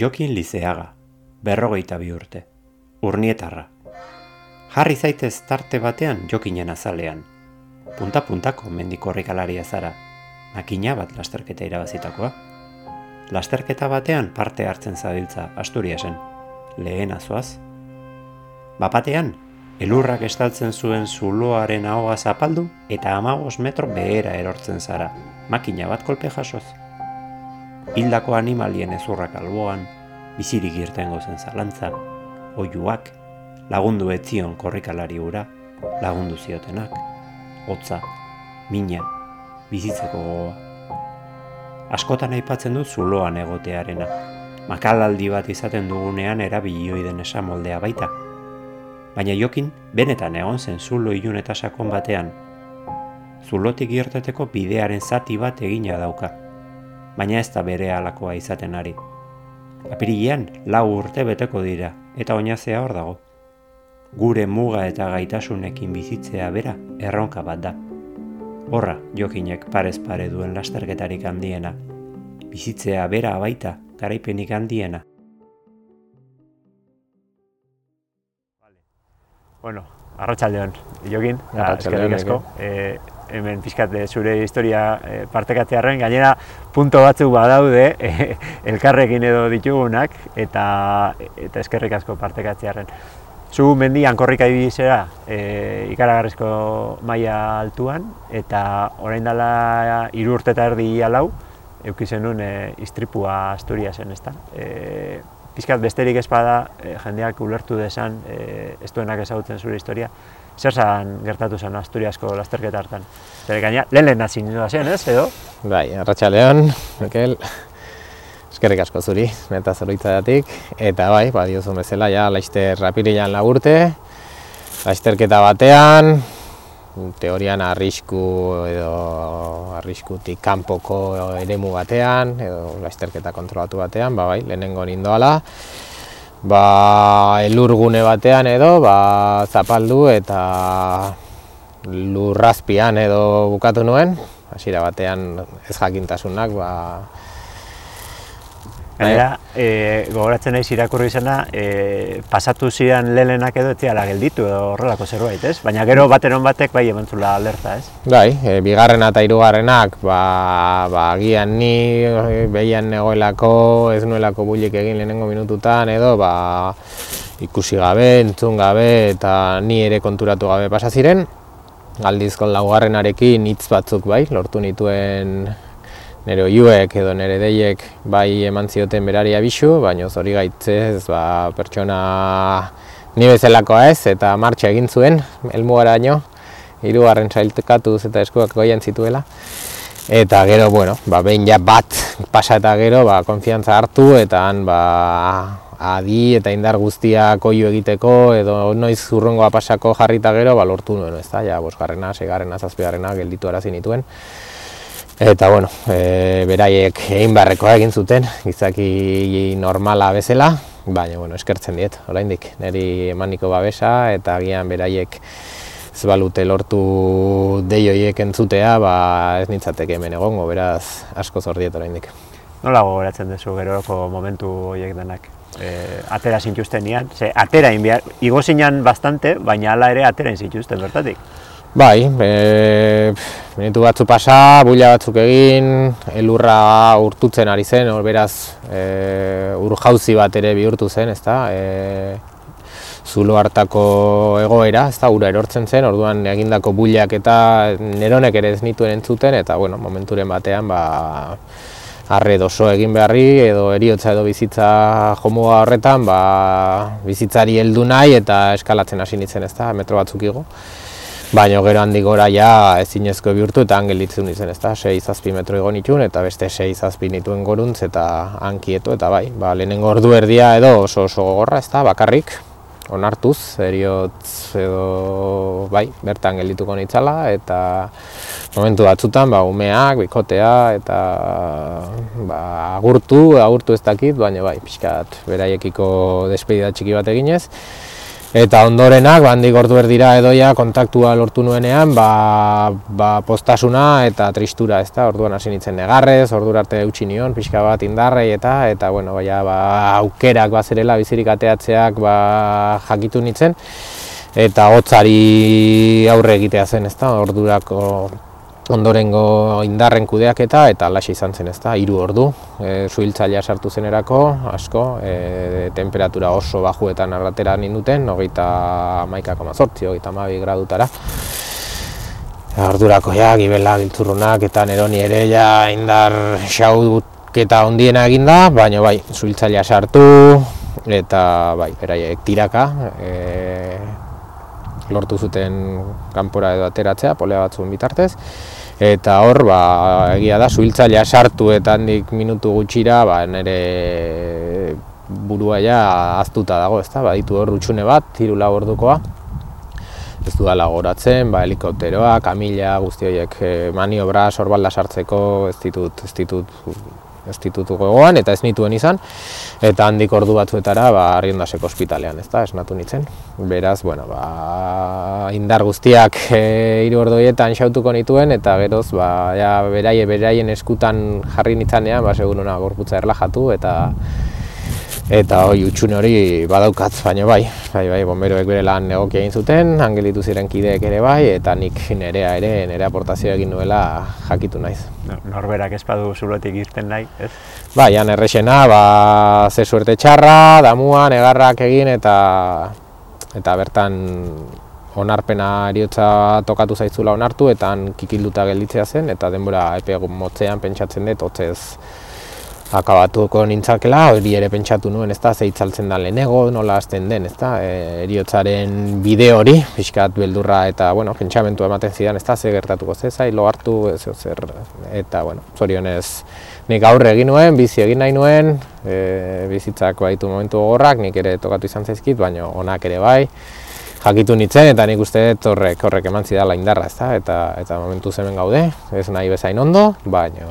Jokin Lizeaga, berrogeita bi urte, urnietarra. Jarri zaitez tarte batean jokinen azalean. Punta-puntako mendiko horrikalaria zara, makina bat lasterketa irabazitakoa. Lasterketa batean parte hartzen zabiltza Asturiasen, lehen azoaz. Bapatean, elurrak estaltzen zuen zuloaren ahoa zapaldu eta amagos metro behera erortzen zara, makina bat kolpe jasoz. Hildako animalien ezurrak alboan, bizirik irten gozen zalantza, oiuak, lagundu etzion korrikalari ura, lagundu ziotenak, hotza, mina, bizitzeko gogoa. Askotan aipatzen dut zuloan egotearena, makalaldi bat izaten dugunean erabilioi den esamoldea baita. Baina jokin, benetan egon zen zulo ilun eta sakon batean. Zulotik irteteko bidearen zati bat egina dauka. Baina ez da bere alakoa izaten ari. Apirilean lau urte beteko dira, eta oinazea hor dago. Gure muga eta gaitasunekin bizitzea bera erronka bat da. Horra, jokinek parez pare duen lasterketarik handiena. Bizitzea bera baita garaipenik handiena. Bueno, arratsaldeon, jokin, eskerrik asko. E, hemen pixkat eh, zure historia e, partekatzearen, gainera punto batzuk badaude e, elkarrekin edo ditugunak, eta, eta eskerrik asko partekatzearen. Zu mendian korrika ibizera e, ikaragarrizko maila altuan, eta orain dela hiru urte eta erdi alau, euki zenun e, istripua Asturiasen, ezta? E, pixkat besterik ez bada, e, jendeak ulertu desan, e, ez duenak ezagutzen zure historia, zer zan gertatu zen Asturiasko lasterketa hartan? Zer gaina, lehen lehen nazi zen, ez, edo? Bai, Arratxaleon, Mikel, eskerrik asko zuri, eta zoroitzadatik, eta bai, ba, diozun bezala, ja, laizter rapirilan lagurte, laizterketa batean, teorian arrisku edo arriskutik kanpoko eremu batean edo lasterketa kontrolatu batean, ba bai, lehenengo nindoala. Ba, elurgune batean edo, ba, zapaldu eta lurrazpian edo bukatu nuen. Hasiera batean ez jakintasunak, ba, Gainera, e, gogoratzen naiz irakurri izana, e, pasatu ziren lelenak edo etziala gelditu edo horrelako zerbait, ez? Baina gero bateron batek bai emantzula alerta, ez? Bai, e, bigarrena eta hirugarrenak, ba, ba, agian ni behian negoelako, ez nuelako bulik egin lehenengo minututan edo, ba, ikusi gabe, entzun gabe eta ni ere konturatu gabe pasa ziren. Aldizko laugarrenarekin hitz batzuk bai, lortu nituen nire oiuek edo nire deiek bai eman zioten berari abisu, baina zori gaitzez ba, pertsona ni bezalakoa ez eta martxa egin zuen, elmugara ino, hirugarren sailtekatuz eta eskuak goian zituela. Eta gero, bueno, ba, behin ja bat pasa eta gero, ba, konfiantza hartu eta han ba, adi eta indar guztiak oio egiteko edo noiz urrongoa pasako jarrita gero, ba, lortu nuen, ez da, ja, bosgarrena, segarrena, zazpigarrena, gelditu arazi nituen. Eta, bueno, e, beraiek egin barrekoa egin zuten, gizaki normala bezala, baina, bueno, eskertzen diet, oraindik niri emaniko babesa, eta agian beraiek ez balute lortu deioiek entzutea, ba, ez nintzateke hemen egongo, beraz, asko zordiet oraindik. Nola gogoratzen duzu geroko momentu horiek denak? E, atera zintuzten nian, ze atera inbiar, igo zinan bastante, baina hala ere atera zintuzten bertatik. Bai, e, minutu batzu pasa, buila batzuk egin, elurra urtutzen ari zen, hor beraz e, ur jauzi bat ere bihurtu zen, ezta? E, zulo hartako egoera, ezta ura erortzen zen, orduan egindako builak eta neronek ere ez nituen entzuten, eta bueno, momenturen batean, ba, arre doso egin beharri edo eriotza edo bizitza jomuga horretan, ba, bizitzari heldu nahi eta eskalatzen hasi nintzen, ezta, metro batzuk igo. Baina gero handik gora ja ezinezko bihurtu eta angel ditzen izen ez da, 6-zazpi metro egon itun eta beste 6-zazpi nituen goruntz eta hankieto eta bai, ba, lehenengo ordu erdia edo oso oso gogorra ez da, bakarrik, onartuz, eriotz edo bai, bertan geldituko nitzala eta momentu batzutan ba, umeak, bikotea eta ba, agurtu, agurtu ez dakit, baina bai, pixkat beraiekiko despedida txiki bat eginez Eta ondorenak, ba, handik ordu erdira edoia kontaktua lortu nuenean, ba, ba postasuna eta tristura, ez da, orduan hasi nintzen negarrez, ordura arte eutxi nion, pixka bat indarrei eta, eta bueno, baina, ba, aukerak bazerela bizirik ateatzeak ba, jakitu nintzen, eta hotzari aurre egitea zen, ez da, ordurako ondorengo indarren kudeaketa eta alaxe izan zen ezta, hiru ordu. E, Zuhiltzailea sartu zenerako, asko, e, temperatura oso bajuetan arratera ninduten, hogeita maikako mazortzi, hogeita mabi gradutara. Ordurako ja, gibela, giltzurrunak eta neroni ere ja indar xauduketa ondiena eginda, baina bai, zuhiltzailea sartu eta bai, beraiek tiraka, e, lortu zuten kanpora edo ateratzea, polea batzuen bitartez eta hor ba, egia da suhiltzailea sartu eta handik minutu gutxira ba, nire burua ja aztuta dago, ezta? Ba, ditu hor utxune bat, hiru lau ordukoa. Ez du dala goratzen, ba, helikopteroa, kamila, guzti horiek eh, maniobra, sorbalda sartzeko, ez ditut, ez ditut ez ditutu gogoan eta ez nituen izan eta handik ordu batzuetara ba Arriondaseko ospitalean, ezta, esnatu nitzen. Beraz, bueno, ba, indar guztiak e, hiru ordu horietan xautuko nituen eta geroz ba ja beraie beraien eskutan jarri nitzanean, ba seguruna gorputza erlajatu eta eta hoi utxune hori badaukatz, baina bai, bai, bai, bomberoek bere lan egokia egin zuten, angelitu ziren kideek ere bai, eta nik nerea ere, nere aportazioa egin nuela jakitu naiz. Norberak ez badu zulotik irten nahi, ez? Bai, jan errexena, ba, ze suerte txarra, damua, negarrak egin, eta eta bertan onarpena eriotza tokatu zaitzula onartu, eta han kikilduta gelditzea zen, eta denbora epe motzean pentsatzen dut, hotzez akabatuko nintzakela, hori ere pentsatu nuen, ez da, zeitzaltzen da lehenego, nola azten den, ez da, e, eriotzaren bide hori, pixkat beldurra eta, bueno, pentsamentu ematen zidan, ez da, ze gertatuko ze, zai, lo hartu, ez zer, eta, bueno, zorionez, nik aurre egin nuen, bizi egin nahi nuen, e, bizitzak baitu momentu gogorrak, nik ere tokatu izan zaizkit, baina onak ere bai, jakitu nintzen eta nik uste dut horrek horrek eman zidala indarra, ezta? Eta eta momentu hemen gaude, ez nahi bezain ondo, baina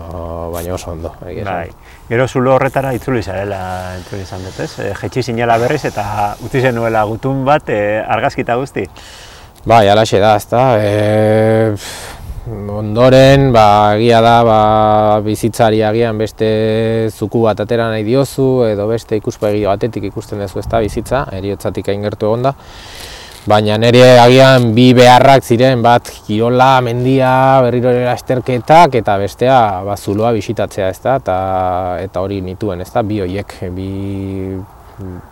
baina oso ondo. Bai. Gero zulo horretara itzuli zarela entzun izan dut, ez? E, jetxi sinela berriz eta utzi zenuela gutun bat e, argazkita guzti. Bai, alaxe da, ezta? E, ondoren, ba, egia da, ba, bizitzari agian beste zuku bat atera nahi diozu, edo beste ikuspegi batetik ikusten duzu ezta bizitza, eriotzatik hain gertu egon da baina nire agian bi beharrak ziren bat kirola, mendia, berriro ere esterketak eta bestea ba, zuloa bisitatzea ez da, eta, eta hori nituen ez da, bi horiek, bi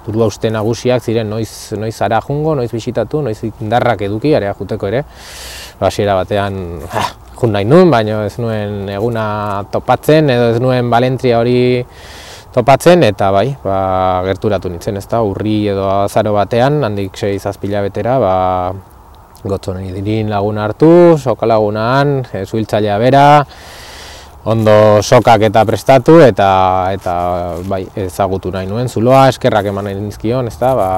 burua uste nagusiak ziren noiz, noiz ara jungo, noiz bisitatu, noiz indarrak eduki, area juteko ere, basiera batean ha, jun nahi nuen, baina ez nuen eguna topatzen edo ez nuen balentria hori topatzen eta bai, ba, gerturatu nintzen, ezta, urri edo azaro batean, handik sei zazpila betera, ba, gotzon dirin lagun hartu, soka lagunan, zuhiltzailea bera, ondo sokak eta prestatu eta eta bai, ezagutu nahi nuen zuloa, eskerrak eman nahi nizkion, ezta, ba,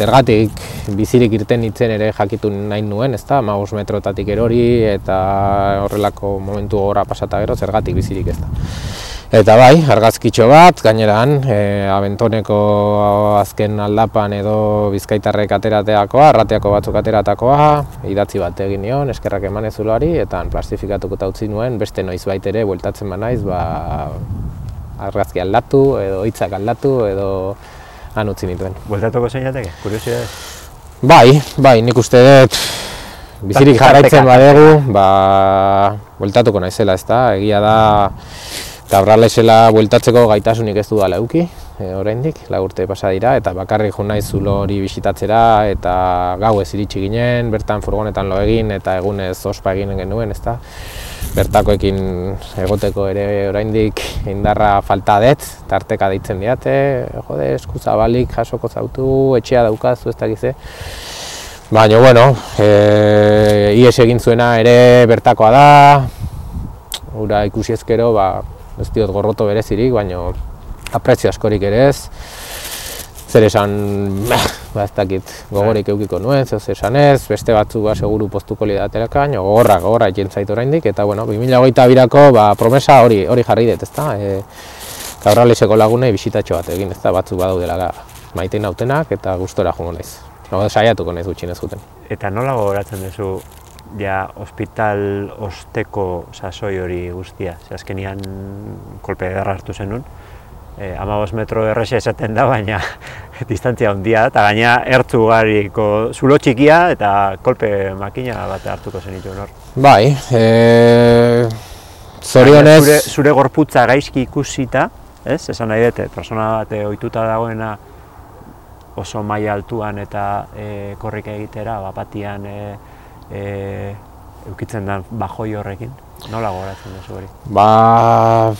zergatik bizirik irten nintzen ere jakitu nahi nuen, ezta, maus metrotatik erori eta horrelako momentu gora pasata gero, zergatik bizirik ezta. Eta bai, argazkitxo bat, gaineran, e, abentoneko azken aldapan edo bizkaitarrek aterateakoa, arrateako batzuk ateratakoa, idatzi bat egin nion, eskerrak eman ezulari, eta plastifikatuko utzi nuen, beste noiz ere, bueltatzen ba naiz, ba, argazki aldatu, edo hitzak aldatu, edo han utzi nituen. Bueltatuko zein jateke, kuriosidades? Bai, bai, nik uste dut, bizirik jarraitzen badegu, ba, bueltatuko naizela, ez egia da, Gabralesela bueltatzeko gaitasunik ez du da leuki, e, oraindik, la urte pasa dira, eta bakarrik jo naiz zulo hori bisitatzera, eta gau ez iritsi ginen, bertan furgonetan lo egin, eta egunez ospa egin genuen, ezta? Bertakoekin egoteko ere oraindik indarra falta dut, tarteka deitzen diate, jode, eskuzabalik jasoko zautu, etxea daukazu ez dakize. Baina, bueno, e, ies egin zuena ere bertakoa da, ura ikusi ezkero, ba, ez diot gorroto berezirik, baina aprezio askorik ere ez. Zer esan, ba ez dakit, gogorik eukiko nuen, zer esan ez, beste batzuk ba, seguru postuko li dateraka, baina gogorra, gogorra egin zaitu oraindik eta bueno, 2008 birako ba, promesa hori hori jarri dut, ezta? E, Gaurraleseko lagunei bisitatxo bat egin, ezta? Batzuk badaudela ga, maite nautenak eta gustora joango naiz. no, saiatuko naiz gutxinez juten. Eta nola gogoratzen duzu ja ospital osteko sasoi hori guztia? Ze azkenian kolpe ederra hartu zenun. E, amabos metro errexe esaten da, baina distantzia handia eta gaina ertzu gariko zulo txikia eta kolpe makina bat hartuko zen ditu nor. Bai, e, zorionez... Zure, zure gorputza gaizki ikusita, ez? Esan nahi dute, persona bat ohituta dagoena oso maila altuan eta e, korrika egitera, bapatian e, e, eukitzen da bajoi horrekin. Nola gogoratzen duzu hori? Ba,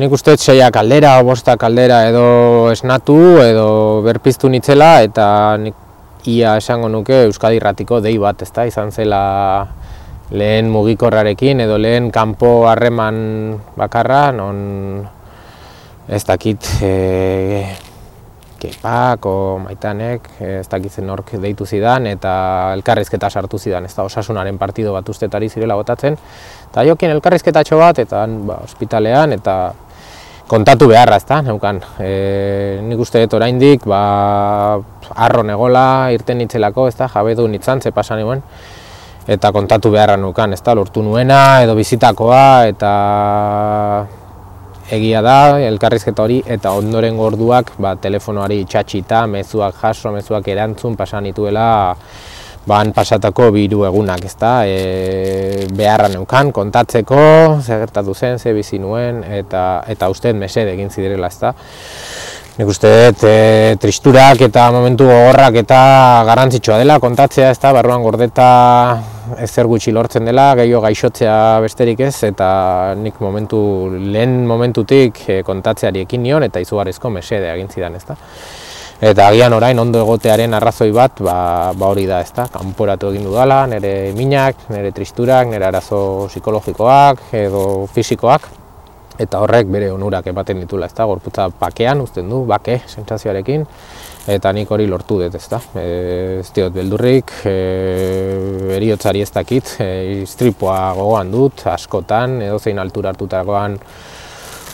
nik uste seia kaldera, bosta kaldera edo esnatu edo berpiztu nitzela eta nik ia esango nuke Euskadi Irratiko dei bat, ezta? Izan zela lehen mugikorrarekin edo lehen kanpo harreman bakarra, non ez dakit e, kepak o maitanek, ez dakitzen nork deitu zidan eta elkarrizketa sartu zidan, ez da osasunaren partido bat ustetari zirela botatzen. Eta jokin elkarrizketatxo bat, eta ba, ospitalean, eta kontatu beharra, ezta, neukan. E, nik uste dut oraindik, ba, arro negola, irten nitzelako, ezta, jabedu nitzan, ze pasan nuen eta kontatu beharra nukan, ezta, lortu nuena edo bizitakoa eta egia da elkarrizketa hori eta ondoren gorduak ba, telefonoari itxatxita, mezuak jaso, mezuak erantzun pasan nituela ban pasatako biru egunak, ezta, e, beharra neukan kontatzeko, ze gertatu zen, ze bizi nuen eta eta usted mesede egin zidirela, ezta. Nik uste dut e, tristurak eta momentu gogorrak eta garrantzitsua dela kontatzea, ez da, barruan gordeta ezer gutxi lortzen dela, gehiago gaixotzea besterik ez, eta nik momentu, lehen momentutik e, kontatzeari ekin nion eta izugarrizko mesede egin zidan, ez da. Eta agian orain ondo egotearen arrazoi bat, ba, ba hori da, ez da, kanporatu egin dudala, nire minak, nire tristurak, nire arazo psikologikoak edo fisikoak, eta horrek bere onurak ematen ditula, ezta? Gorputza bakean uzten du, bake sentsazioarekin eta nik hori lortu dut, ezta? E, ez diot beldurrik, e, eriotzari ez dakit, e, istripoa gogoan dut, askotan, edo zein altura hartutakoan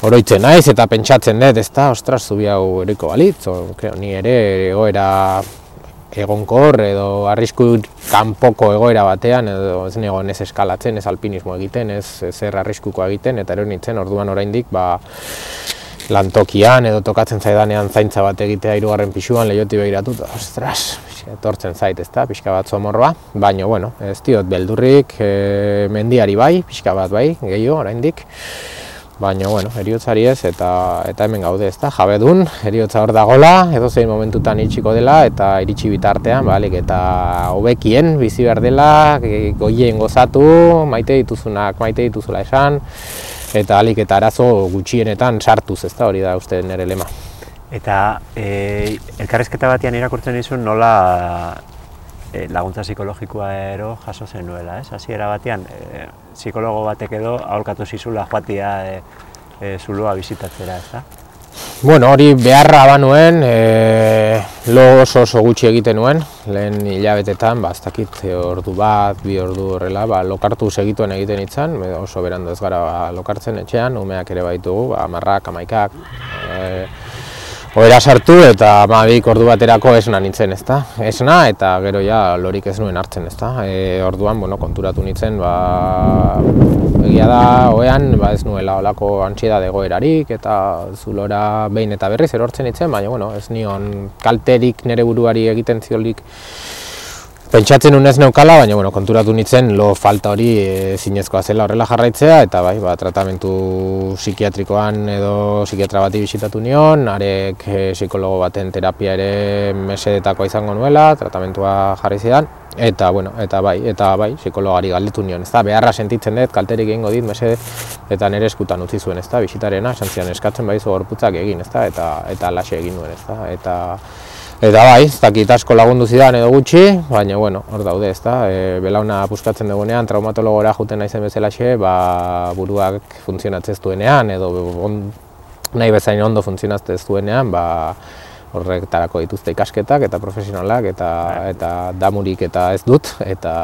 oroitzen naiz eta pentsatzen dut, ezta? Ostras, zubi hau eriko balitz, o, creo, ni ere egoera egonkor edo arrisku kanpoko egoera batean edo ez nego ez eskalatzen, ez alpinismo egiten, ez zer arriskuko egiten eta ero nintzen orduan oraindik ba lantokian edo tokatzen zaidanean zaintza bat egitea hirugarren pisuan lehioti begiratu eta ostras, etortzen zait ezta, pixka bat zomorroa, baina bueno, ez diot beldurrik, e, mendiari bai, pixka bat bai, gehiago oraindik baina bueno, eriotzari ez eta eta hemen gaude, ezta? Jabedun, eriotza hor dagola, edo zein momentutan itxiko dela eta iritsi bitartean, balik eta hobekien bizi behar dela, goien gozatu, maite dituzunak, maite dituzula esan eta alik eta arazo gutxienetan sartuz, ezta? Hori da uste nere lema. Eta e, elkarrezketa batean irakurtzen dizun nola e, laguntza psikologikoa ero jaso zenuela, ez? Hasiera batean e, psikologo batek edo aholkatu zizula joatia e, e, zulua bizitatzera, ez da? Bueno, hori beharra banuen, e, lo oso oso gutxi egiten nuen, lehen hilabetetan, ba, ez dakit, ordu bat, bi ordu horrela, ba, lokartu segituen egiten itzan, oso berandu ez gara ba, lokartzen etxean, umeak ere baitugu, ba, marrak, amaikak, e, Oera sartu eta amabik ordu baterako esna nintzen, ezta? Esna eta gero ja lorik ez nuen hartzen, ezta? E, orduan, bueno, konturatu nintzen, ba, egia da, oean, ba, ez nuela olako antxieda degoerarik eta zulora behin eta berriz erortzen nintzen, baina, bueno, ez nion kalterik nere buruari egiten ziolik Pentsatzen unez neukala, baina bueno, konturatu nintzen lo falta hori e, zinezkoa zela horrela jarraitzea eta bai, ba, tratamentu psikiatrikoan edo psikiatra bati bisitatu nion, arek e, psikologo baten terapia ere mesedetakoa izango nuela, tratamentua jarri zidan, eta bueno, eta bai, eta bai, psikologari galdetu nion, ezta? Beharra sentitzen dut, kalterik egingo dit mesede eta nere eskutan utzi zuen, ezta? Bisitarena, santzian eskatzen baizu gorputzak egin, ezta? Eta eta lase egin nuen, ezta? Eta Eta bai, ez dakit asko lagundu zidan edo gutxi, baina bueno, hor daude, ez da, e, belauna puskatzen dugunean, traumatologora juten naizen bezalaxe, ba, buruak funtzionatzen duenean, edo on, nahi bezain ondo funtzionatzen ez duenean, ba, horretarako dituzte ikasketak eta profesionalak eta eta damurik eta ez dut eta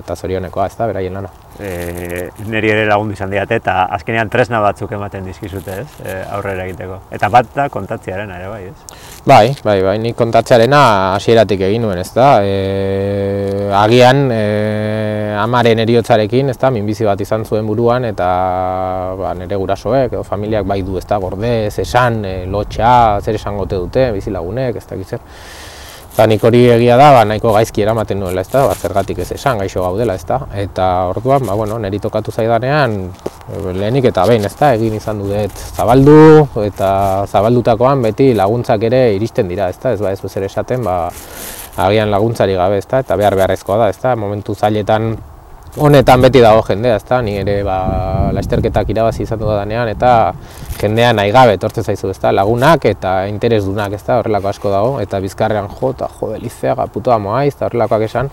eta zorionekoa ez da beraien lana. E, niri ere lagundu izan diate eta azkenean tresna batzuk ematen dizkizute, ez? E, aurrera egiteko. Eta bat da kontatziaren ere bai, ez? Bai, bai, bai, nik kontatzearena hasieratik egin nuen, ez da. E, agian, e, amaren eriotzarekin, ez da, minbizi bat izan zuen buruan, eta ba, nire gurasoek, edo familiak bai du, ez da, gordez, esan, e, lotxa, zer esan gote dute, bizilagunek, ez da, gizzer. Eta nik hori egia da, ba, nahiko gaizki eramaten nuela, ez da, ba, zergatik ez esan, gaixo gaudela, ez da. Eta orduan, ba, bueno, niri tokatu zaidanean, lehenik eta behin, ez da, egin izan dut zabaldu, eta zabaldutakoan beti laguntzak ere iristen dira, ez da, ez ba, ez zer esaten, ba, agian laguntzari gabe, ez da, eta behar beharrezkoa da, ez da, momentu zailetan honetan beti dago jendea, ezta? Ni ere ba lasterketak irabazi izan danean eta jendea nahi gabe etortzen zaizu, ezta? Lagunak eta interesdunak, ezta? Horrelako asko dago eta bizkarrean jo ta jo delizea putoa moaiz eta horrelakoak esan.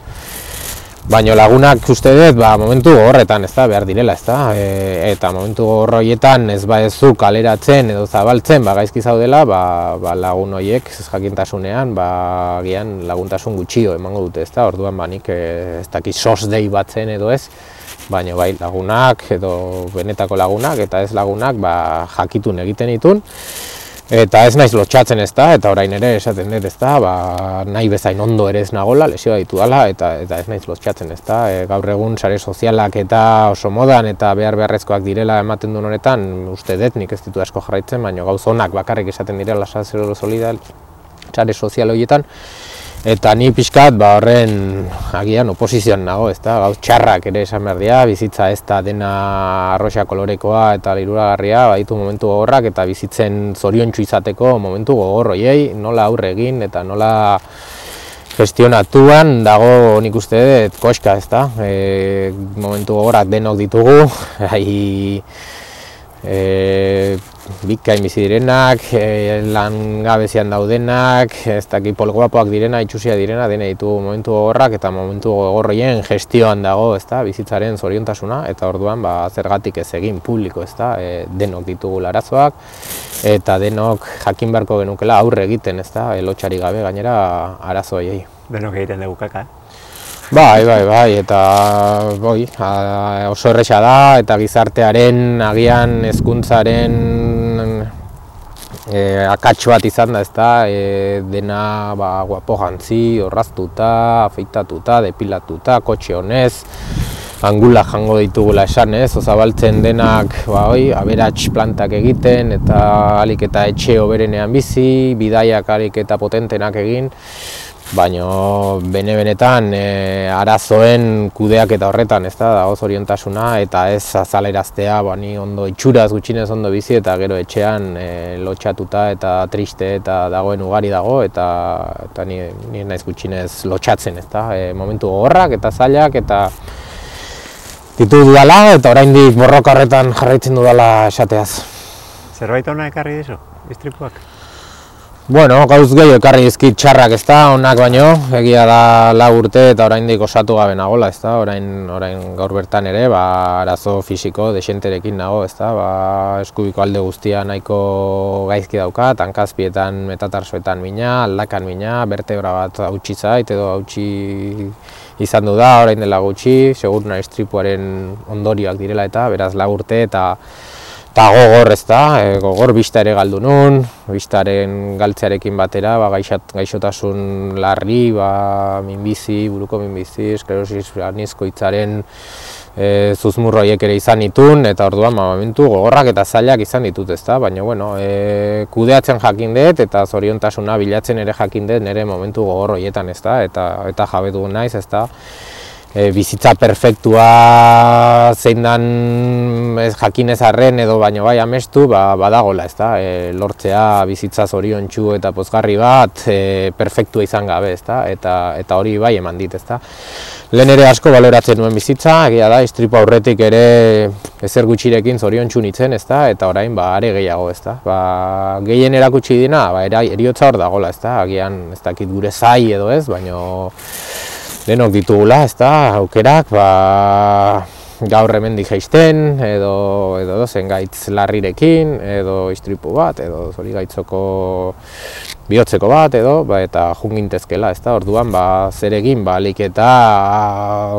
Baina lagunak uste dut, ba, momentu horretan, ez da, behar direla, ez da, e, eta momentu horroietan ez ba ez kaleratzen edo zabaltzen, ba, gaizki zaudela, ba, ba, lagun horiek, ez jakintasunean, ba, gian laguntasun gutxio emango dute, ez da, orduan, ba, nik e, ez dakit sos dei batzen edo ez, baina bai lagunak edo benetako lagunak eta ez lagunak ba, jakitun egiten ditun, Eta ez naiz lotxatzen ez da, eta orain ere esaten dut ez da, ba, nahi bezain ondo ere ez nagola, lesioa ditu eta, eta ez naiz lotxatzen ez da. E, gaur egun sare sozialak eta oso modan eta behar beharrezkoak direla ematen duen honetan, uste dut nik ez ditu asko jarraitzen, baina gauz onak bakarrik esaten direla sare sozial horietan, Eta ni pixkat, ba, horren agian oposizioan nago, ez da, gau txarrak ere esan behar dira, bizitza ez da dena arroxa kolorekoa eta liruragarria, baditu momentu gogorrak eta bizitzen zorion izateko momentu gogorroiei, nola aurre egin eta nola gestionatuan dago nik uste dut koska, ez da, e, momentu gogorrak denok ditugu, hai, e, bikain bizi direnak, e, lan gabezian daudenak, ez daki polguapoak direna, itxusia direna, dena ditu momentu gogorrak eta momentu gogorroien gestioan dago, ez da, bizitzaren zoriontasuna, eta orduan ba, zergatik ez egin publiko, ez da, e, denok ditugu larazoak, eta denok jakin beharko genukela aurre egiten, ez da, elotxari gabe gainera arazoiei. Denok egiten dugu kaka, eh? Bai, bai, bai, eta boi, oso erresa da, eta gizartearen, agian, hezkuntzaren e, akatxo bat izan da, ezta, e, dena ba, guapo jantzi, horraztuta, afeitatuta, depilatuta, kotxe honez, angula jango ditugula esan ez, ozabaltzen denak, ba, oi, aberats plantak egiten, eta alik eta etxe oberenean bizi, bidaiak alik eta potentenak egin, baino bene benetan e, arazoen kudeak eta horretan ez da dago zoriontasuna eta ez azaleraztea ba, ni ondo itxuraz gutxinez ondo bizi eta gero etxean e, lotxatuta eta triste eta dagoen ugari dago eta, eta ni, ni naiz gutxinez lotxatzen ez da e, momentu gogorrak eta zailak eta ditu dudala eta oraindik borroka horretan jarraitzen dudala esateaz. Zerbait hona ekarri dizu, istripuak? Bueno, gauz gehi ekarri izkit txarrak ez da, onak baino, egia da lau urte eta oraindik osatu gabe nagola ez da, orain, orain gaur bertan ere, ba, arazo fisiko desenterekin nago ez da, ba, eskubiko alde guztia nahiko gaizki dauka, tankazpietan metatarsoetan mina, aldakan mina, bertebra bat hautsi zait edo hautsi izan du da, orain dela gutxi, segur nahi estripuaren ondorioak direla eta, beraz lau urte eta eta gogor ez da, e, gogor bista ere galdu nun, bistaren galtzearekin batera, ba, gaixat, gaixotasun larri, ba, minbizi, buruko minbizi, esklerosis anizko hitzaren e, zuzmurroiek ere izan ditun, eta orduan ba, momentu gogorrak eta zailak izan ditut ez da, baina bueno, e, kudeatzen jakin dut eta zoriontasuna bilatzen ere jakin dut nire momentu gogorroietan ez da, eta, eta jabetu naiz ez da, e, bizitza perfektua zein dan ez jakinez arren edo baino bai amestu, ba, badagola ez da, e, lortzea bizitza zorion txu eta pozgarri bat e, perfektua izan gabe ez da, eta, eta hori bai eman dit ez da. Lehen ere asko baloratzen nuen bizitza, egia da, istripu aurretik ere ezer gutxirekin zorion txu nitzen ez da, eta orain ba, are gehiago ez da. Ba, gehien erakutsi dina, ba, eriotza hor dagola ez da, agian ez dakit gure zai edo ez, baino denok ditugula, ez da, aukerak, ba, gaur hemendik jaisten, edo, edo dozen gaitz larrirekin, edo istripu bat, edo zori gaitzoko bihotzeko bat, edo, ba, eta jungintezkela, ez da, orduan, ba, zer egin, ba, alik eta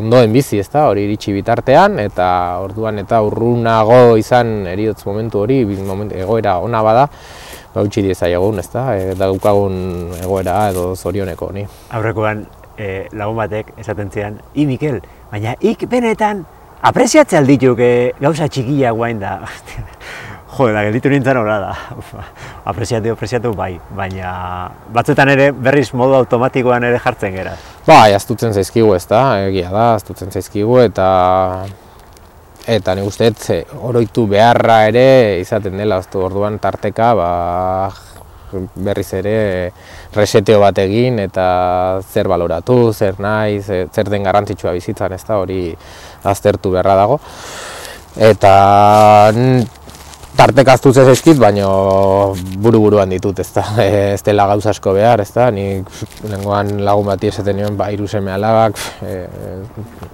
ondoen bizi, ez da, hori iritsi bitartean, eta orduan eta urrunago izan eriotz momentu hori, moment, egoera ona bada, ba, utxi diezaiegun, ez da, e, daukagun egoera edo zorioneko honi. Aurrekoan, e, lagun batek esaten zian, i Mikel, baina ik benetan apreziatze aldituk e, gauza txikia guain da. jo, da, gelditu nintzen horra da. apreziatu, apreziatu bai, baina batzuetan ere berriz modu automatikoan ere jartzen gera. Bai, aztutzen zaizkigu ez da, egia da, aztutzen zaizkigu eta eta nik uste oroitu beharra ere izaten dela, aztu orduan tarteka, ba, berriz ere reseteo bat egin eta zer baloratu, zer nahi, zer den garrantzitsua bizitzan ez da hori aztertu beharra dago. Eta tartek aztu ez baina buru-buruan ditut ez da, ez dela gauza asko behar ez da, nik nengoan lagun bati esaten nion, ba, iru seme alabak, e,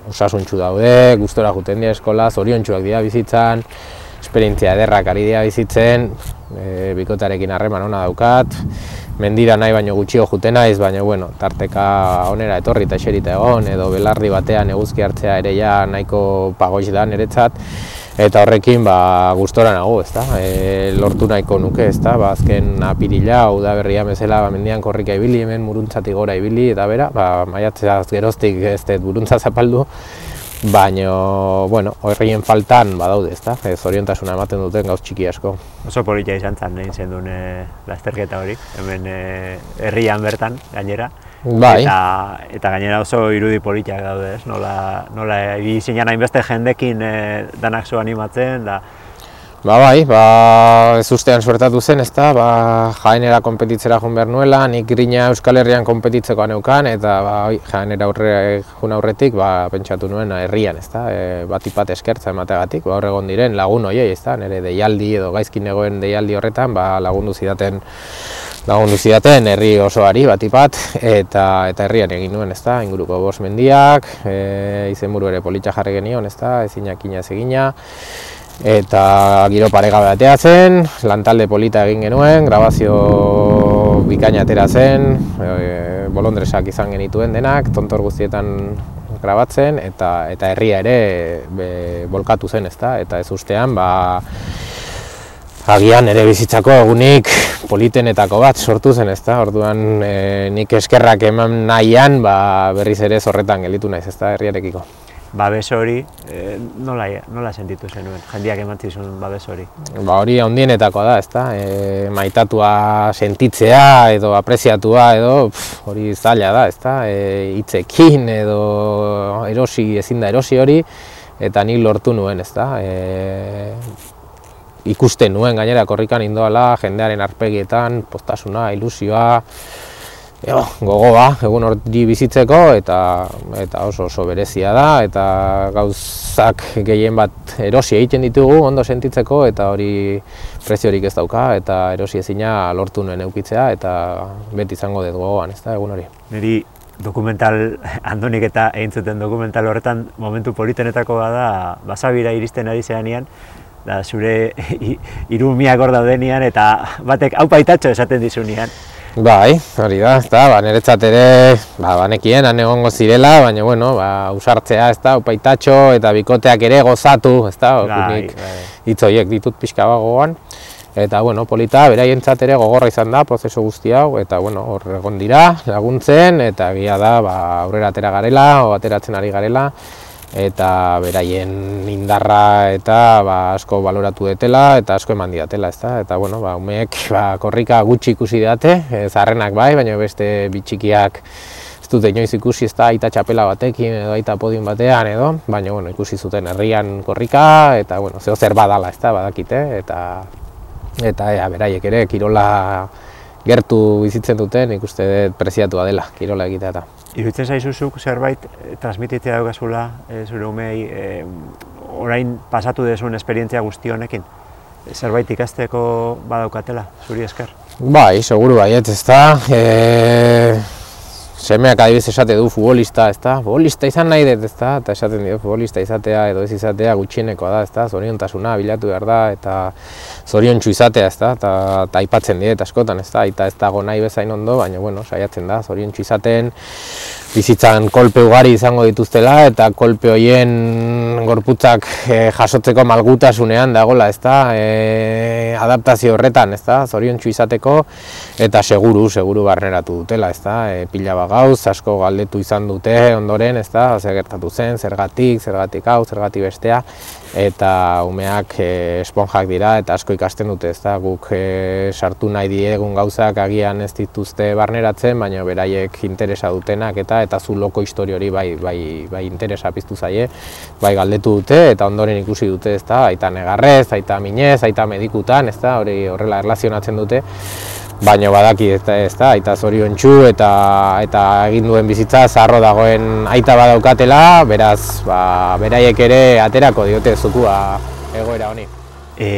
osasuntxu daude, gustora juten dira eskola, zoriontsuak dira bizitzan, esperientzia ederrak ari dira bizitzen, e, bikotarekin harreman ona daukat, mendira nahi baino gutxio juten naiz, baina bueno, tarteka onera etorri eta eserita egon, edo belardi batean eguzki hartzea ere ja nahiko pagoiz da niretzat, eta horrekin ba, gustora nago, ezta? E, lortu nahiko nuke, ezta? Ba, azken apirila, uda berria bezala, ba, mendian korrika ibili, hemen muruntzatik gora ibili, eta bera, ba, maiatzea geroztik ez dut buruntza zapaldu, baino, bueno, horreien faltan badaude, ezta? Ez orientasuna ematen duten gauz txiki asko. Oso politia izan zen, egin zen duen e, lasterketa hori, hemen e, herrian bertan, gainera. Bai. Eta, eta gainera oso irudi politiak daude, ez? Nola, nola e, hainbeste jendekin e, danak zo animatzen, da, Ba bai, ba, ez ustean suertatu zen, ezta, ba, jaenera kompetitzera joan behar nuela, nik grina Euskal Herrian kompetitzeko neukan, eta ba, jaenera aurre, jun aurretik, ba, pentsatu nuen herrian, ezta, e, bat ipat eskertza emategatik, ba, horregon diren lagun hoiei, ezta, nire deialdi edo gaizkin egoen deialdi horretan, ba, lagundu zidaten lagundu zidaten herri osoari bat ipat, eta, eta herrian egin nuen, ezta, inguruko bos mendiak, e, izenburu ere politxa jarri genion, ezta, ezinak inaz egina, eta giro paregabe batea zen, lantalde polita egin genuen, grabazio bikaina atera zen, e, bolondresak izan genituen denak, tontor guztietan grabatzen, eta eta herria ere be, bolkatu zen, ezta? Eta ez ustean, ba, agian ere bizitzako egunik politenetako bat sortu zen, ezta? Orduan e, nik eskerrak eman nahian, ba, berriz ere zorretan gelitu naiz, ezta, herriarekiko babes hori e, nola, nola sentitu zenuen, jendiak eman zizun babes hori? Ba hori handienetakoa da, ezta? E, maitatua sentitzea edo apreziatua edo hori zaila da, ezta? E, hitzekin edo erosi ezin da erosi hori eta nik lortu nuen, ezta? E, ikusten nuen gainera korrikan indoala jendearen arpegietan, postasuna, ilusioa, Jo, gogoa, egun hori bizitzeko eta eta oso oso berezia da eta gauzak gehien bat erosi egiten ditugu ondo sentitzeko eta hori preziorik ez dauka eta erosi ezina lortu nuen eukitzea eta beti izango dut gogoan, ez da, egun hori. Neri dokumental, andonik eta egin zuten dokumental horretan momentu politenetako da basabira iristen ari zeanean, da zure irumiak hor daudenian eta batek hau paitatxo esaten dizunean. Bai, hori da, ez da, ba, niretzat ere, ba, banekien, han egongo zirela, baina, bueno, ba, usartzea, ez da, upaitatxo, eta bikoteak ere gozatu, ez da, bai, bai. hitzoiek ditut pixka bagoan. Eta, bueno, polita, beraientzat ere gogorra izan da, prozesu guzti hau, eta, bueno, hor egon dira, laguntzen, eta gila da, ba, aurrera atera garela, o ateratzen ari garela, eta beraien indarra eta ba, asko baloratu detela eta asko eman diatela, ezta? Eta bueno, ba umeek ba, korrika gutxi ikusi date, e, zarrenak bai, baina beste bitxikiak ez dute inoiz ikusi ezta aita txapela batekin edo aita podium batean edo, baina bueno, ikusi zuten herrian korrika eta bueno, zeo zer badala, ezta? Badakite eta eta ea, beraiek ere kirola gertu bizitzen duten ikuste dut preziatua dela kirola egitea eta. Iruditzen zaizuzuk zerbait e, transmititzea daukazula e, zure umei e, orain pasatu dezun esperientzia guzti honekin? Zerbait ikasteko badaukatela, zuri esker? Bai, seguru bai, ez da. E, semeak adibidez esate du futbolista, ezta? Futbolista izan nahi dut, ezta? Eta esaten dio futbolista izatea edo ez izatea gutxienekoa da, ezta? Zoriontasuna bilatu behar da eta zoriontsu izatea, ezta? Eta ta aipatzen diet askotan, ezta? Eta ez dago nahi bezain ondo, baina bueno, saiatzen da zoriontsu izaten bizitzan kolpe ugari izango dituztela eta kolpe hoien gorputzak e, jasotzeko malgutasunean dagola, ezta? E, adaptazio horretan, ezta? Zoriontsu izateko eta seguru, seguru barneratu dutela, ezta? E, pila gauz, asko galdetu izan dute ondoren, ezta? Zer gertatu zen, zergatik, zergatik hau, zergatik bestea eta umeak e, esponjak dira eta asko ikasten dute, ezta? Guk e, sartu nahi diegun gauzak agian ez dituzte barneratzen, baina beraiek interesa dutenak eta eta zu loko histori hori bai, bai, bai interesa piztu zaie, bai galdetu dute eta ondoren ikusi dute, ezta? Aita negarrez, aita minez, aita medikutan, ezta? Hori horrela erlazionatzen dute baina badaki ez da, ez da, aita zoriontsu eta eta egin duen bizitza zarro dagoen aita badaukatela, beraz, ba, beraiek ere aterako diote zukua egoera honi. E,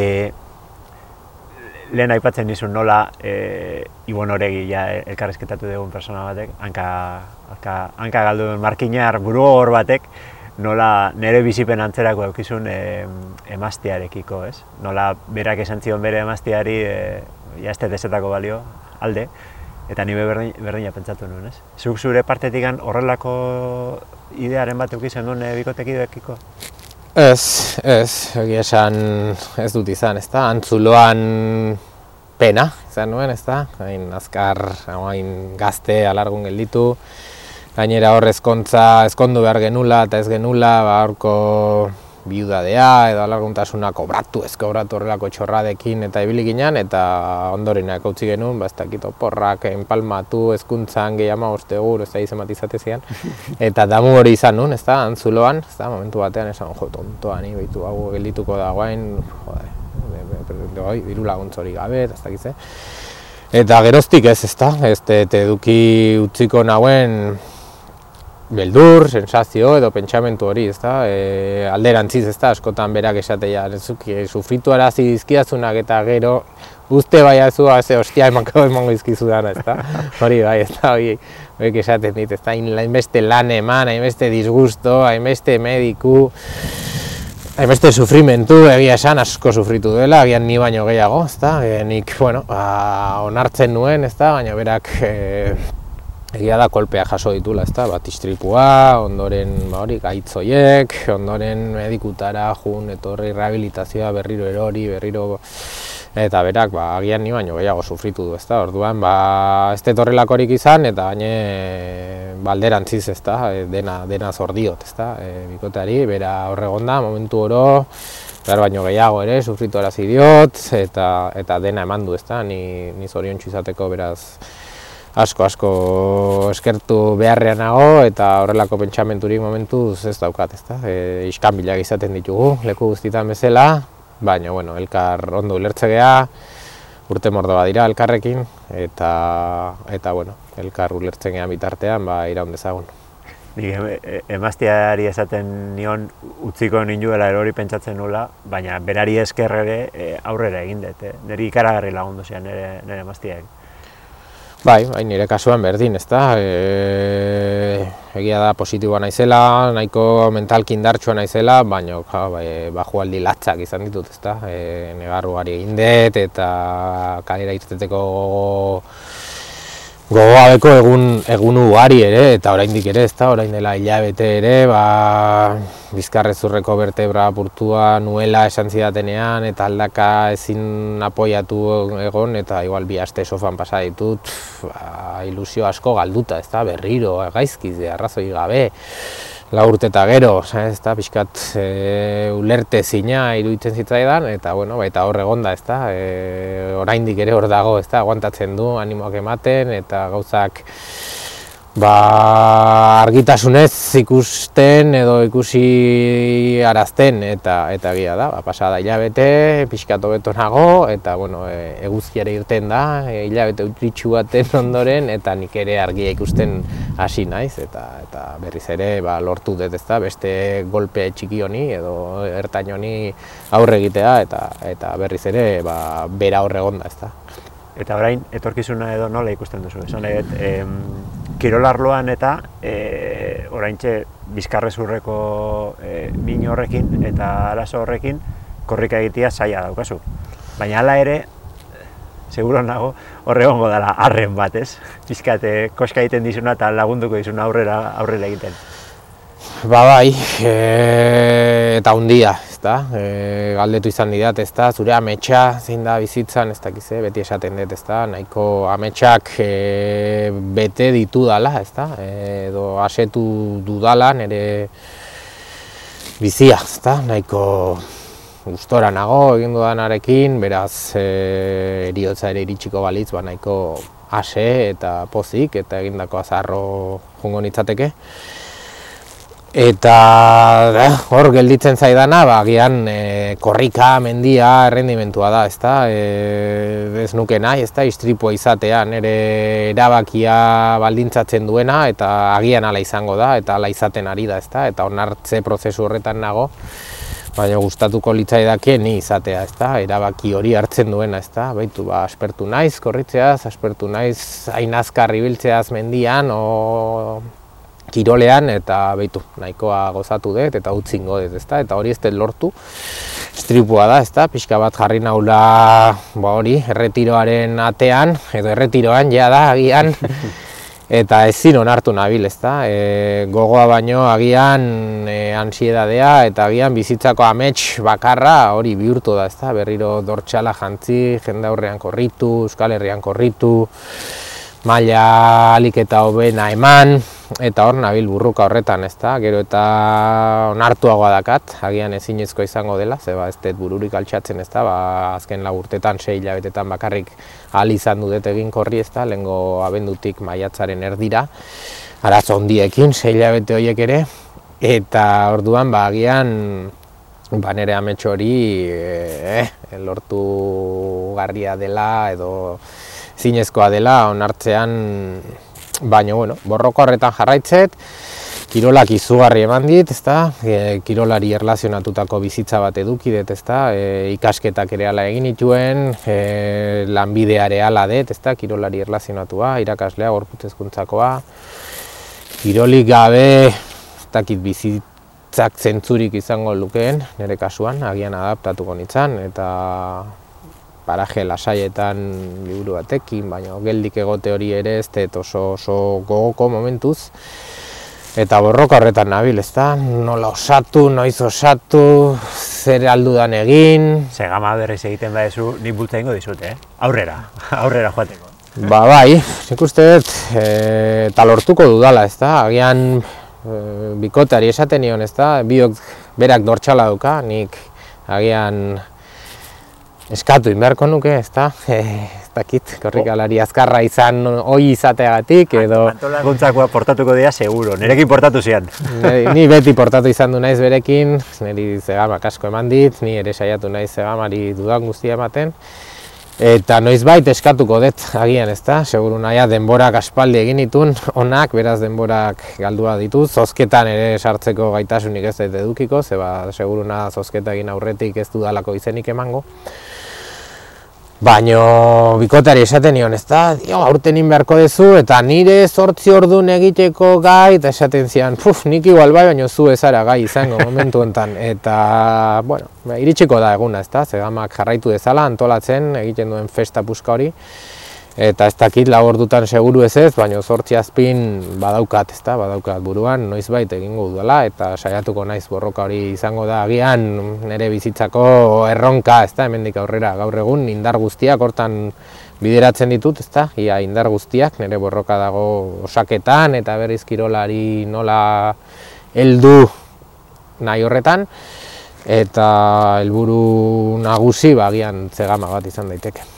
lehen aipatzen nizun nola e, Ibon Oregi ja elkarrezketatu dugun persona batek, hanka, hanka, hanka galdu duen markinar buru hor batek, nola nire bizipen antzerako eukizun e, emaztiarekiko, ez? Nola berak esan zion bere emaztiari e, ja ez desetako balio, alde, eta nire berdin, berdina pentsatu nuen, ez? Zuk zure partetik horrelako idearen bat eukizen duen bikotekideekiko? Ez, ez, egia esan ez dut izan, ez da, antzuloan pena izan nuen, ez da, hain azkar, hain gazte, alargun gelditu, gainera hor ezkontza, ezkondu behar genula eta ez genula, ba, horko biudadea edo alarguntasuna kobratu, ez kobratu horrelako txorradekin eta ibili ginen, eta ondorenak utzi genuen, ba, ez dakit oporrak, enpalmatu, ezkuntzan, gehi ama uste gur, ez da izan bat izate zian. Eta damu hori izan nuen, ez da, antzuloan, ez da, momentu batean esan, jo, tontoa, ni, behitu, hau geldituko da guain, jode, diru laguntz hori gabe, ez dakit ze. Eta geroztik ez, ez da, ez eduki utziko nauen, beldur, sensazio edo pentsamentu hori, ezta? E, alderantziz, ezta? Askotan berak esatea, sufritu arazi dizkiazunak eta gero guzte bai azu, ze ostia emanko emango izkizu dana, ezta? Hori bai, ezta, hori, hori esaten dit, ezta? Hainbeste lan eman, hainbeste disgusto, hainbeste mediku, hainbeste sufrimentu, egia esan asko sufritu dela, agian ni baino gehiago, ezta? E, nik, bueno, ba, onartzen nuen, ezta? Baina berak, e, egia da kolpea jaso ditula, ezta? Bat istripua, ondoren ba hori gaitzoiek, ondoren medikutara jun etorri rehabilitazioa berriro erori, berriro eta berak ba agian ni baino gehiago sufritu du, ezta? Orduan ba ez etorrelakorik izan eta gaine balderantziz, ezta? E, dena dena zordiot, ezta? E, bikoteari bera horregonda momentu oro behar baino gehiago ere, sufritu arazi diot, eta, eta dena eman du, ezta, ni, ni zoriontsu izateko beraz asko asko eskertu beharrean nago eta horrelako pentsamenturik momentuz ez daukat, ezta? E, iskanbilak izaten ditugu leku guztietan bezala, baina bueno, elkar ondo ulertzegea, urte mordo dira elkarrekin eta eta bueno, elkar ulertzegea bitartean ba iraun dezagun. Nik e, emaztiari esaten nion utziko ninduela erori pentsatzen nula, baina berari esker ere e, aurrera egin dut, eh? nire ikaragarri lagundu zian nire, nire emaztiak. Bai, bai, nire kasuan berdin, ez da. E, egia da positiboa naizela, nahiko mentalki indartsua naizela, baina ja, bai, baju aldi latzak izan ditut, ez da. E, negarru gari egin dut eta kalera irteteko gogabeko egun egun ugari ere eta oraindik ere, ezta, orain dela hilabete ere, ba bizkarrezurreko vertebra apurtua nuela esan zidatenean eta aldaka ezin apoiatu egon eta igual bi aste sofan pasa ditut, ba, ilusio asko galduta, ezta, berriro, gaizkiz, arrazoi gabe la urte eta gero, ez da, pixkat e, ulerte zina iruditzen zitzaidan, eta bueno, baita hor egonda, ez da, e, oraindik ere hor dago, ez da, aguantatzen du, animoak ematen, eta gauzak ba, argitasunez ikusten edo ikusi arazten eta eta egia da, ba, pasada hilabete, pixkatu beto nago eta bueno, e, eguzkiare irten da, e, hilabete utritxu baten ondoren eta nik ere argia ikusten hasi naiz eta eta berriz ere ba, lortu dut ezta beste golpe txiki honi edo ertain honi aurre egitea eta eta berriz ere ba, bera horre egonda ezta. Eta orain etorkizuna edo nola ikusten duzu? Esan nahi, kirolarloan eta e, oraintxe bizkarrezurreko e, min horrekin eta arazo horrekin korrika egitea zaila daukazu. Baina hala ere, seguro nago, horre hongo dela arren bat, ez? Bizkate, koska egiten dizuna eta lagunduko dizuna aurrera, aurrera egiten. Ba bai, e, eta hundia, ez da, e, galdetu izan didat, ez da, zure ametsa zein da bizitzan, ez dakize, beti esaten dut, ez da, nahiko ametsak e, bete ditu dala, ez da, e, edo asetu dudala nire bizia, ez da, nahiko gustora nago egin dudanarekin, beraz e, eriotza ere iritsiko balitz, ba, nahiko ase eta pozik eta egindako azarro jungo nitzateke. Eta eh, hor gelditzen zaidana, ba, gian e, korrika, mendia, errendimentua da, ezta? E, ez nuke nahi, ezta? Istripua izatea nire erabakia baldintzatzen duena eta agian ala izango da eta ala izaten ari da, ezta? Eta onartze prozesu horretan nago baina gustatuko litzaidake ni izatea, ezta? Erabaki hori hartzen duena, ezta? Baitu ba aspertu naiz korritzeaz, aspertu naiz hain azkar ibiltzeaz mendian o kirolean eta baitu nahikoa gozatu dut eta utzingo dut, ezta? Eta hori ez dut lortu. Stripua da, ezta? Pixka bat jarri naula ba hori, erretiroaren atean edo erretiroan ja da agian eta ezin onartu nabil, ezta? E, gogoa baino agian e, ansiedadea eta agian bizitzako amets bakarra hori bihurtu da, ezta? Berriro dortxala jantzi, jende aurrean korritu, Euskal Herrian korritu, maila alik eta hobena eman, eta hor nabil burruka horretan, ezta? Gero eta onartuagoa dakat, agian ezinezko izango dela, zeba ez dut bururik altxatzen, ezta? Ba, azken lagurtetan, sei hilabetetan bakarrik ahal izan dut egin korri ez da, lehenko abendutik maiatzaren erdira, arazo ondiekin, sei bete horiek ere, eta orduan ba, agian ba, nire ametxo hori eh, lortu garria dela edo zinezkoa dela onartzean, baina bueno, borroko horretan jarraitzet, kirolak izugarri eman dit, ezta? E, kirolari erlazionatutako bizitza bat eduki dut, ezta? E, ikasketak ere ala egin dituen, e, lanbidea ala dut, ezta? Kirolari erlazionatua, irakaslea, gorputzezkuntzakoa. Kirolik gabe, ez dakit bizitzak zentzurik izango lukeen, nire kasuan, agian adaptatuko nintzen, eta paraje lasaietan liburu batekin, baina geldik egote hori ere ez oso, oso gogoko momentuz eta borroka horretan nabil, ezta? Nola osatu, noiz osatu, zer aldudan egin... Segama berriz egiten badezu, nik bultza ingo dizut, eh? Aurrera, aurrera joateko. Ba, bai, nik uste dut, e, eta lortuko dudala, ezta? Agian e, bikoteari esaten nion, ezta? Biok berak dortxala duka, nik agian eskatu inberko nuke, ezta? E, dakit, korrikalari azkarra izan hoi izateagatik edo... Antolakuntzakoa portatuko dira seguro, nirekin portatu zian. ni beti portatu izan du naiz berekin, niri zegamak asko eman dit, ni ere saiatu naiz zegamari dudan guztia ematen. Eta noiz bait eskatuko dut agian ezta, seguru naia denborak aspaldi egin ditun, onak, beraz denborak galdua ditu, zozketan ere sartzeko gaitasunik ez dut edukiko, zeba seguru na zozketa egin aurretik ez dudalako izenik emango. Baino bikotari esaten nion, ez da, dio, aurten beharko duzu, eta nire sortzi ordun egiteko gai, eta esaten zian, puf, nik igual bai, baino zu ezara gai izango momentu enten. Eta, bueno, iritsiko da eguna, ez da, zegamak jarraitu dezala, antolatzen, egiten duen festa puska hori eta ez dakit lau ordutan seguru ez ez, baina zortzi azpin badaukat, ezta, badaukat buruan, noiz bait egingo dudala, eta saiatuko naiz borroka hori izango da agian nire bizitzako erronka, ezta, hemendik aurrera gaur egun indar guztiak hortan bideratzen ditut, ezta, ia indar guztiak nire borroka dago osaketan eta berriz kirolari nola heldu nahi horretan, eta helburu nagusi bagian zegama bat izan daiteke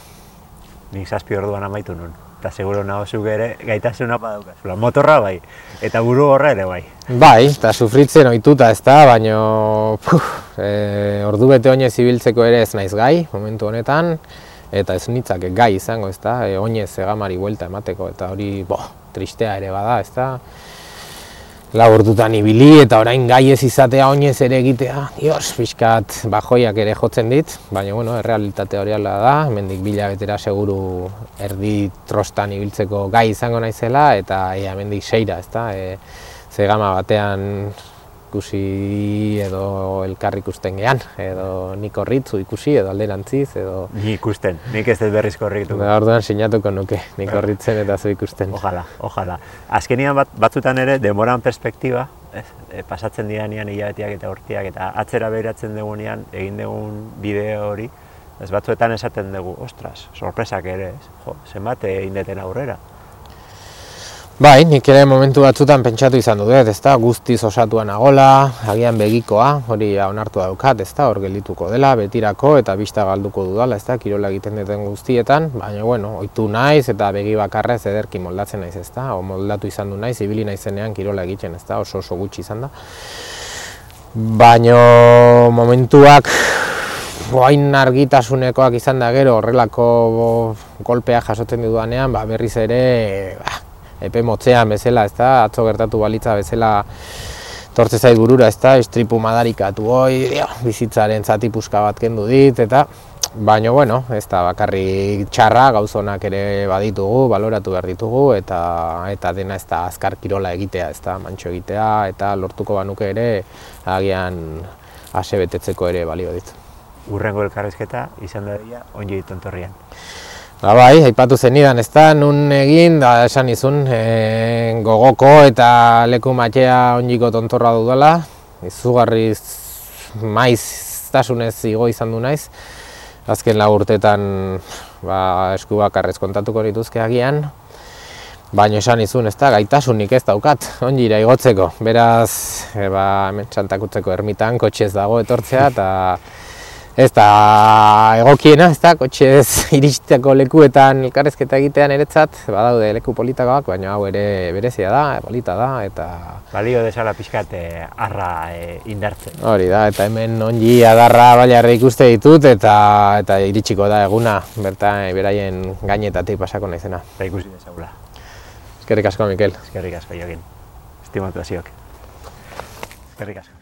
nik zazpi orduan amaitu nun. Eta seguro nago zuk ere gaitasuna badaukazula. Motorra bai, eta buru horra ere bai. Bai, eta sufritzen ohituta ez da, baina e, ordu bete oinez ibiltzeko ere ez naiz gai, momentu honetan, eta ez nitzak gai izango ez da, e, oinez egamari buelta emateko, eta hori, bo, tristea ere bada ez da. Laburtutan ibili eta orain gai ez izatea oinez ere egitea, dios, pixkat bajoiak ere jotzen dit, baina bueno, errealitate hori da, hemendik bila betera seguru erdi trostan ibiltzeko gai izango naizela eta ea hemendik seira, ezta? E, ze gama batean ikusi edo elkar ikusten gean, edo nik horritzu ikusi edo alderantziz edo... Ni ikusten, nik ez dut berriz korritu. Da, orduan sinatuko nuke, nik horritzen eta zu ikusten. Ojala, ojala. Azkenian bat, batzutan ere, demoran perspektiba, ez, e, pasatzen dianean hilabetiak eta urtiak eta atzera behiratzen dugunean egin dugun bideo hori, ez batzuetan esaten dugu, ostras, sorpresak ere, ez, jo, zenbat egin deten aurrera. Bai, nik ere momentu batzutan pentsatu izan dut, ezta, guztiz osatua nagola, agian begikoa, hori onartu daukat, ezta, hor geldituko dela, betirako eta bista galduko dudala, ezta, kirola egiten duten guztietan, baina, bueno, oitu naiz eta begi bakarrez ederki moldatzen naiz, ezta, o moldatu izan du naiz, ibili naizenean kirola egiten, ezta, oso oso gutxi izan da. Baina momentuak Boain argitasunekoak izan da gero horrelako golpea jasotzen dudanean, ba, berriz ere ba, epe motzean bezala, ez da, atzo gertatu balitza bezala tortze zait burura, ez da, estripu madarikatu hoi, bizitzaren zati puska bat kendu dit, eta baina, bueno, ez da, bakarri txarra, gauzonak ere baditugu, baloratu behar ditugu, eta eta dena ez da, azkar kirola egitea, ez da, mantxo egitea, eta lortuko banuke ere, agian ase betetzeko ere balio dit. Urrengo elkarrezketa izan da dira, ongi ditontorrian. Ba bai, aipatu zenidan, ez da, nun egin, da esan izun, e, gogoko eta leku matxea onjiko tontorra dudala, izugarri maiz tasunez igo izan du naiz, azken lau urtetan ba, esku bakarrez kontatuko dituzke agian, baina esan izun, ez da, gaitasunik ez daukat, onjira igotzeko, beraz, e, ba, hemen txantakutzeko ermitan, kotxez dago etortzea, eta ez da egokiena, ez da, kotxez iristeko lekuetan elkarrezketa egitean eretzat, badaude leku politakoak, baina hau ere berezia da, polita da, eta... Balio desala pixkat eh, arra e, indartzen. Hori da, eta hemen ongi adarra baliarra ikuste ditut, eta eta iritsiko da eguna, bertan beraien gainetatik pasako naizena. Eta ikusi desagula. Eskerrik asko, Mikel. Eskerrik asko, jogin. Estimatu hasiok. Eskerrik asko.